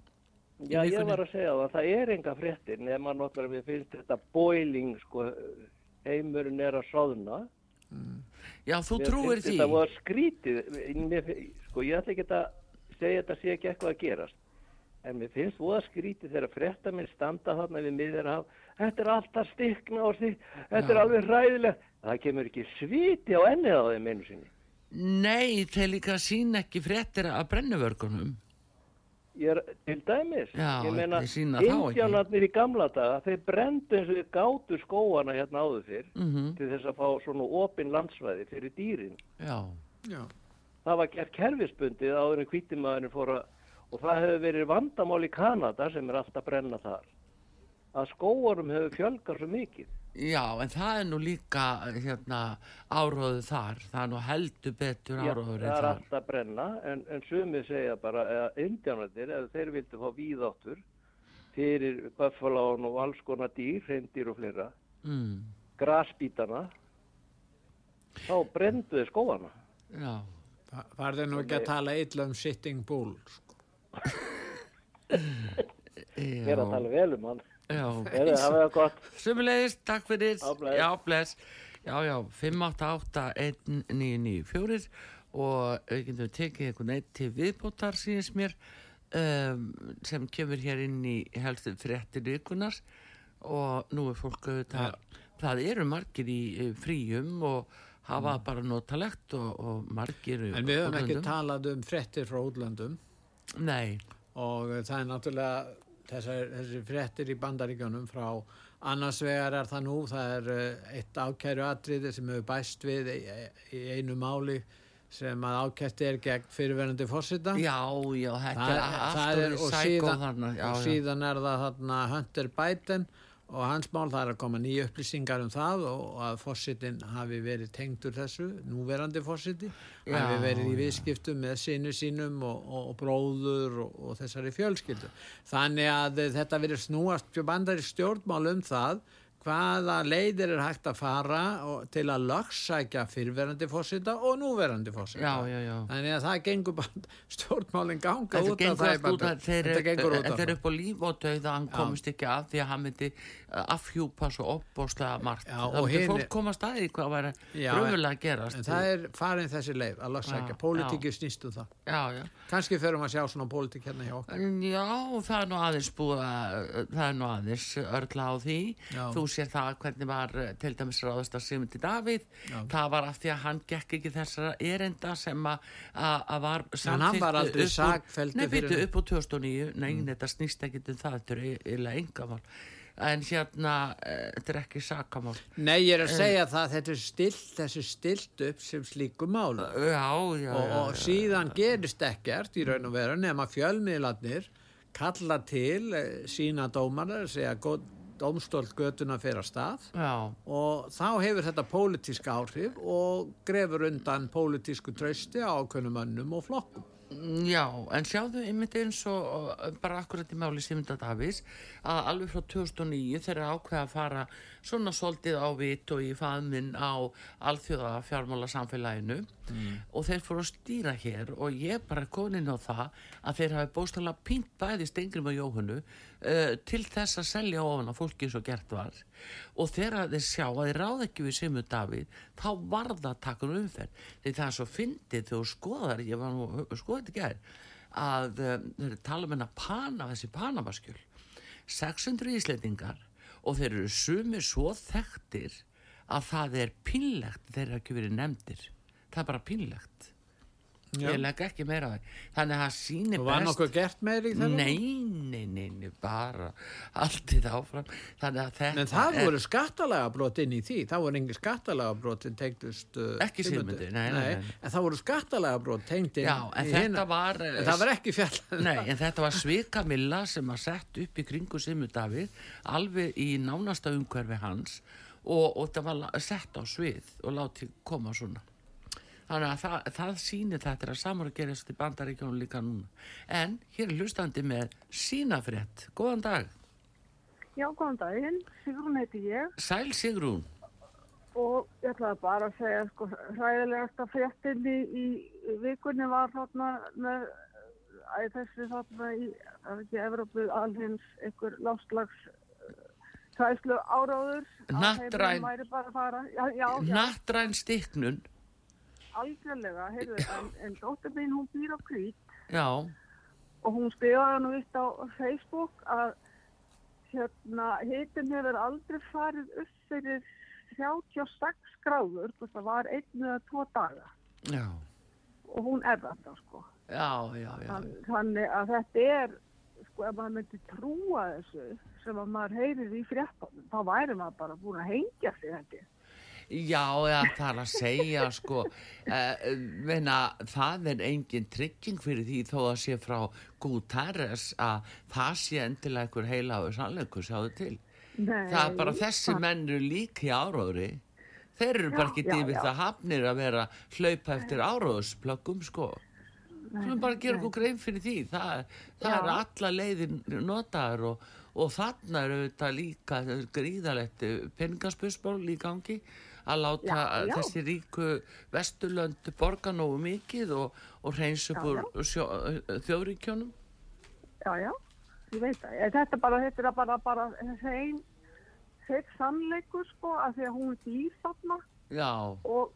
Já, ég var að segja það, það er enga fréttir nema náttúrulega mér finnst þetta boiling, sko, heimurinn er að sóðna. Já, þú Mér trúir því. Þetta var skrítið, mér, sko, ég ætla ekki að segja þetta sé ekki eitthvað að gerast. En mér finnst voða skrítið þegar fréttamenn standa þarna við miður af, þetta er alltaf stikna og stikna, þetta er Já. alveg hræðilegt. Það kemur ekki sviti á ennið á þeim einu sinni. Nei, þeir líka sína ekki fréttir af brennuvörgunum. Ég er til dæmis, Já, ég meina, indjánarnir í gamla daga, þeir brendu eins og þeir gátu skóana hérna áður fyrr Mm til þess að fá svona opin landsvæði fyrir dýrin. Já, Já. Það var gert kerfisbundið áður en hvítimæðurinn fór að, og það hefur verið vandamál í Kanada sem er alltaf að brenna þar, að skóarum hefur fjölgar svo mikið. Já, en það er nú líka hérna áróðu þar. Það er nú heldur betur Já, áróður það en er þar. alltaf að brenna, en, en sumið segja bara að indjánarnir, ef þeir vildu fá víðáttur fyrir buffalón og alls konar dýr, hreindir og fleira, Mm, grasbítana, þá brendu þeir skóana. já, Það er nú ekki að tala illa um sitting bull. Sko. Ég er að já, tala vel um hann. Já. Er það hafa það gott? Sumulegis, takk fyrir. Já, bless. Já, bless. Já, já, 588-1994 og við getum tekið einhvern veginn til viðbótar síðans mér um, sem kemur hér inn í helstu fréttir vikunars og nú er fólk auðvitað, það eru margir í fríum og hafa bara notalegt og, og margir En við höfum ekki talað um frettir frá útlöndum Nei, og það er náttúrulega þessar, þessi frettir í bandaríkjónum frá annars vegar er það nú, það er eh, eitt ákæru atriði sem hefur bæst við í, í einu máli sem að ákært er gegn fyrirverandi fórsita. já, já, þetta er það er, orðið og, sækó og síðan er það þarna Hunter Biden og hans mál það er að koma nýja upplýsingar um það og, að fórsitin hafi verið tengdur þessu, núverandi fórsiti Já, hafi verið í viðskiptum með sinu sínum og, og, og bróður og, og þessari fjölskyldu. Þannig að þetta verið snúast bandari stjórnmál um það hvaða leiðir er hægt að fara og, til að lögsækja fyrverandi fórsita og núverandi fórsita Já, já, já. þannig að það gengur bara [laughs] stjórnmálinn ganga út af það að þeir, af það. upp á líf og dauða hann komist ekki að því að hann myndi afhjúpa svo opbóstlega margt. Já, og hinir- fólk komast að því hvað væri raunverulega að gerast. en það er farin þessi leið að lögsækja, Já, pólitíki snýstu það. Já, já. kannski förum að sjá svona pólitík hérna hjá okkur. En já, það er nú aðeins búið að það er nú aðeins örla á því. Þú sér það hvernig var eh, til dæmis ráðast að Simundi Davíð. Það var af því að hann gekk ekki þessara erenda sem að var hann var aldrei fyrir- byrju upp á 2009 Nei, þetta snýst ekki um það, þetta er eiginlega engamál en hérna, eh, þetta er ekki sakamál. Nei, ég er að segja það, þetta er stilt, þessi stilt upp sem slíku málu Já, já, og, já, og síðan gerist ekkert í raun og veru nema fjölmiðlarnir kalla til eh, sína dómar, segja dómstólt götuna fyrir að stað. Já, og þá hefur þetta pólitísk áhrif og grefur undan pólitísku trausti á ákveðnum önnum og flokkum. Já, en sjáðu einmitt eins og bara akkurat í máli Simunda Davís að alveg frá 2009 þeirra ákveða að fara svona svolítið á vit og í faðminn á alþjóða fjármála samfélaginu og þeir fóru að stýra hér og ég bara komin inn á það að þeir hafi bóstalega pínt bæði Stengrim og Jóhannu uh, til þess að selja ofan á fólki eins og gert var. Og þegar þeir sjá að þeir ráð ekki við Simund Davíð þá var það takun umferð. Því það er svo fyndið þegar skoðar ég var nú að skoða þetta gær að um, þeir tala um hennar pana þessi panamaskjöl. 600 íslendingar og þeir eru sumir svo þekktir að það er pínlegt þeir eru ekki verið nefndir það er bara pínlegt. Já. ég legg ekki meira á það. Þannig að það sýnir Og var nokkuð gert meiri í þeirra? Nei, nei, nei, nei, bara alltið áfram. Þannig að þetta En það voru skattalega brot inn í því, það voru engin skattalega brot sem tengdust uh, Ekki nei. En það voru skattalega brot tengd inn Já, en í þetta var eh, En það var ekki fjall Nei, en þetta var svikamilla sem að sett upp í kringu Simu Davíð alveg í nánasta umhverfi hans og, og það var sett á svið og látið koma svona þannig að það, það sýnir þetta að samar að gerast í bandaríkjónu líka núna. En hér er hlustandi með sínafrétt, góðan dag. Já, góðan daginn. Sigrun heiti ég. Sæl Sigrún. Og ég ætlaði bara að segja sko hræðilegasta fréttin í, í vikunni var þarna með æ, þessi þarna í, er ekki Evrópu alhins einhver láslags áráður að að fara. Já, já, já. Nattræn stikknun algjörlega, heyrðu, en, en dóttir mín hún býr á krít Já, og hún skrifaði nú vitt á Facebook að hérna hitin hefur aldrei farið upp fyrir 36 gráður, það var einn eða tvo daga já, og hún er þetta sko. já, já, já. Þann, þannig að þetta er, sko, ef maður myndi trúa þessu sem að maður heyrir í fréttanum, þá væri maður bara búin að hengja sig þetta. Já, það er að segja sko, uh, meina, það er engin trygging fyrir því þó að sé frá Guterres að það sé endilega einhver heilagur sannleikur, sjáðu til. Nei, Það er bara þessi menn eru líki áróðri. Þeir eru bara ekki já. það hafnir að vera hlaupa eftir áróðsplöggum sko. Svo bara gera okkur grein fyrir því. Það, það eru alla leiðir notaður og, og þarna eru þetta líka gríðalegt peningaspörsmál í gangi að láta Já, já. þessi ríku vesturlönd borga nógu mikið og, og reyns upp úr sjó, þjóðríkjónum. Já, já, ég veit það. En Þetta bara, þetta er bara, bara hrein, hrein sannleikur sko, af því að hún býr þarna og,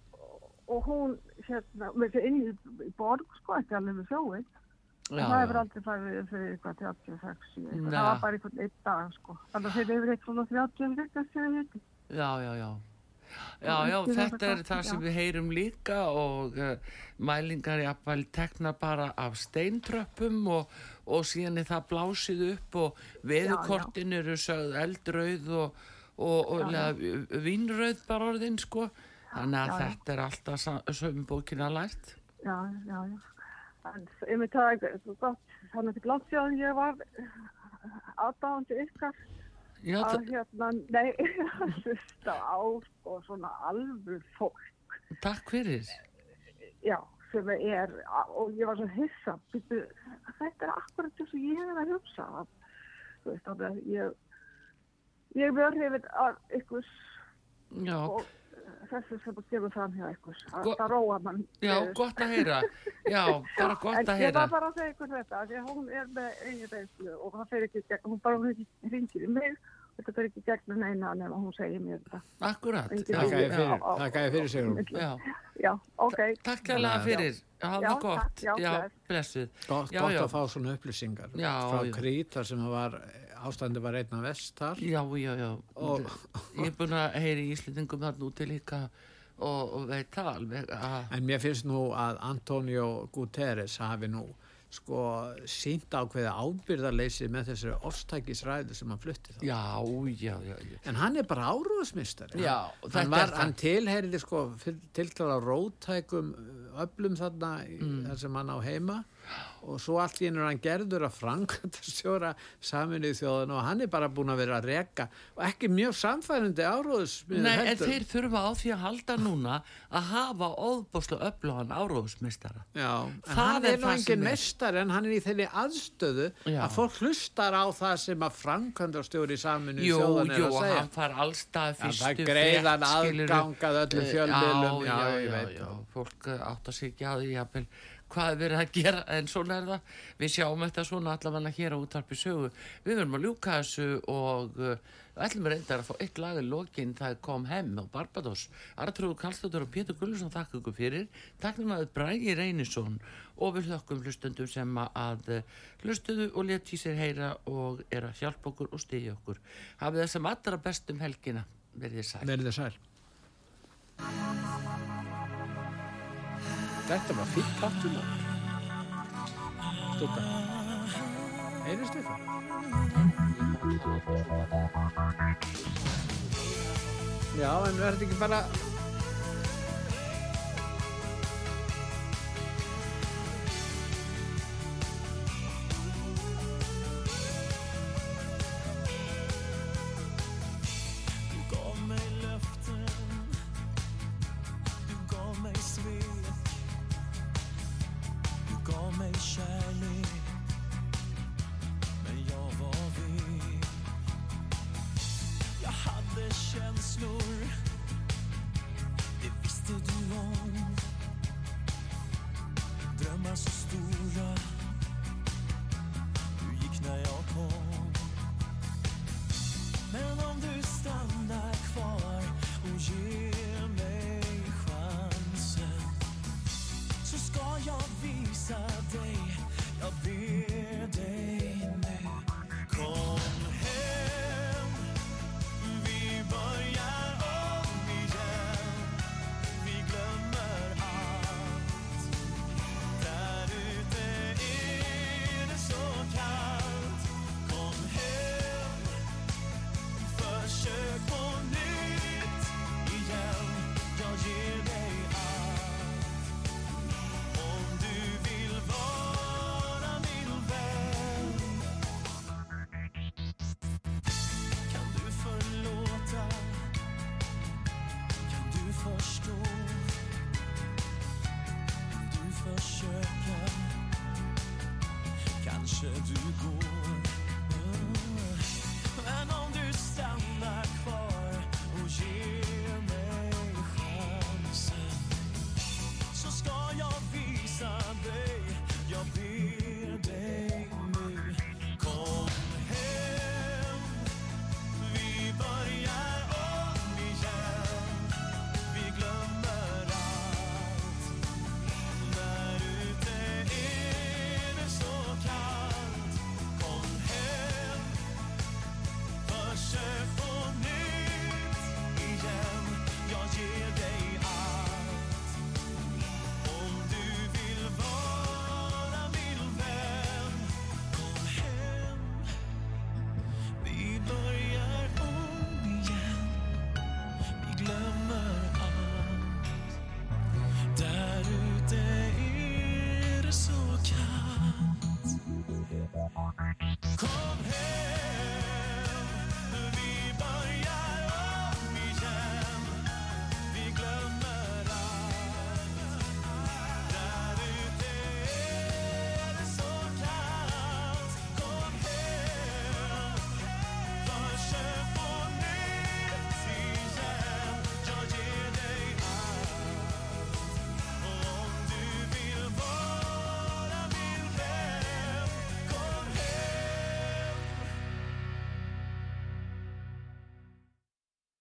og hún, hérna, með þessi inn í, borg sko, ekki alveg með sjóin. já, það hefur aldrei farið fyrir eitthvað 36, eitthvað. Það var bara einhvern einn dag sko. Þannig að þeir hefur eitthvað 30 vikar sem við veitum. Já, já, já. Já, já, þetta þetta er það já. sem við heyrum líka og uh, mælingar jafnvel tekna bara af steintröppum og, og síðan er það blásið upp og veðukortin eru sögð eldrauð og, og, og Já, ja, vínrauð bara orðin sko. Þannig að Já, já. þetta er alltaf sögum bókina lært. Já, já, já. En það ekki, svo gott, þannig að síðan ég var aðdáðandi ykkar Já, að hérna, nei, að [laughs] hlusta á sko svona alveg fólk, takk fyrir. já, sem er, og ég var svo hissa, býttu, þetta er akkurat þess að ég er að hugsa, þú veist, þannig að ég, ég verð hefur að ykkur. Já, og þessu sem að gefa fram hjá Go- það róa mann. já, gott að heyra. Já, bara gott en að ég heyra. var bara að segja ykkur þetta, af því að hún er með eigin reynslu og það fer ekki gegn, hún bara hringir í mig og þetta fer ekki gegn neina nema hún segir mér þetta. Akkurat. Ég Já, fyrir, á- þakka ég fyrir Sigrún. já. Já, ok. Takk kærlega fyrir. Það var gott. já, Já, bless. blessuð. Gott, að fá svona upplýsingar Já, frá. Krít þar sem það var, ástandi var einna vest þar. Já, já, já. Og- Ég er búin að heyri í Íslendingum þarna úti líka og, og veit það alveg En mér finnst nú að Antonio Guterres hafi nú sko sínt ákveða ábyrðarleysi með þessari ofstækisræðu sem hann flutti þá. já, já, já, já. En hann er bara áróðsmistari. Já, hann, hann, tilheyriði sko tilkala rótækum öflum þarna Mm. þar sem hann á heima og svo allt í ennur hann gerður að framkvæmta stjóra saminuð þjóðan og hann er bara búin að vera að reka og ekki mjög samfærandi áróðusmið Nei, en þeir þurfa á því að halda núna að hafa óðbúslu öflugan áróðusmistara. Já, en Það hann er er nú engin er. mestar en hann er í þeirri aðstöðu Já. að fólk hlustar á það sem að framkvæmda stjóri saminuð Jú, þjóðan er jú, að segja hann far allstað fyrstu það greiðan frétt, skilurðu. aðgang að öllum Eh, fjölmiðlum, já, já, já, já, já, eh, hvað er verið að gera en svona er það, við sjáum þetta svona allavega hér á útarpi sögu. Við verðum að ljúka þessu og uh, ætlum við reyndar að fá eitt lag í lokin. Það kom heim á Barbados. Artrúður Kallstóttur og Pétur Gullusson þakka ykkur fyrir. Takknum að Bragi Reynisson og við hlökkum hlustundum sem að uh, hlustuðu og leti sér heyra og er að hjálpa okkur og styðja okkur. Hafið þessam allra bestum helgina. Verðið sæl. Verðið sæl Þetta var fýtt þáttum Stúta þið það? Já, en verður þetta ekki bara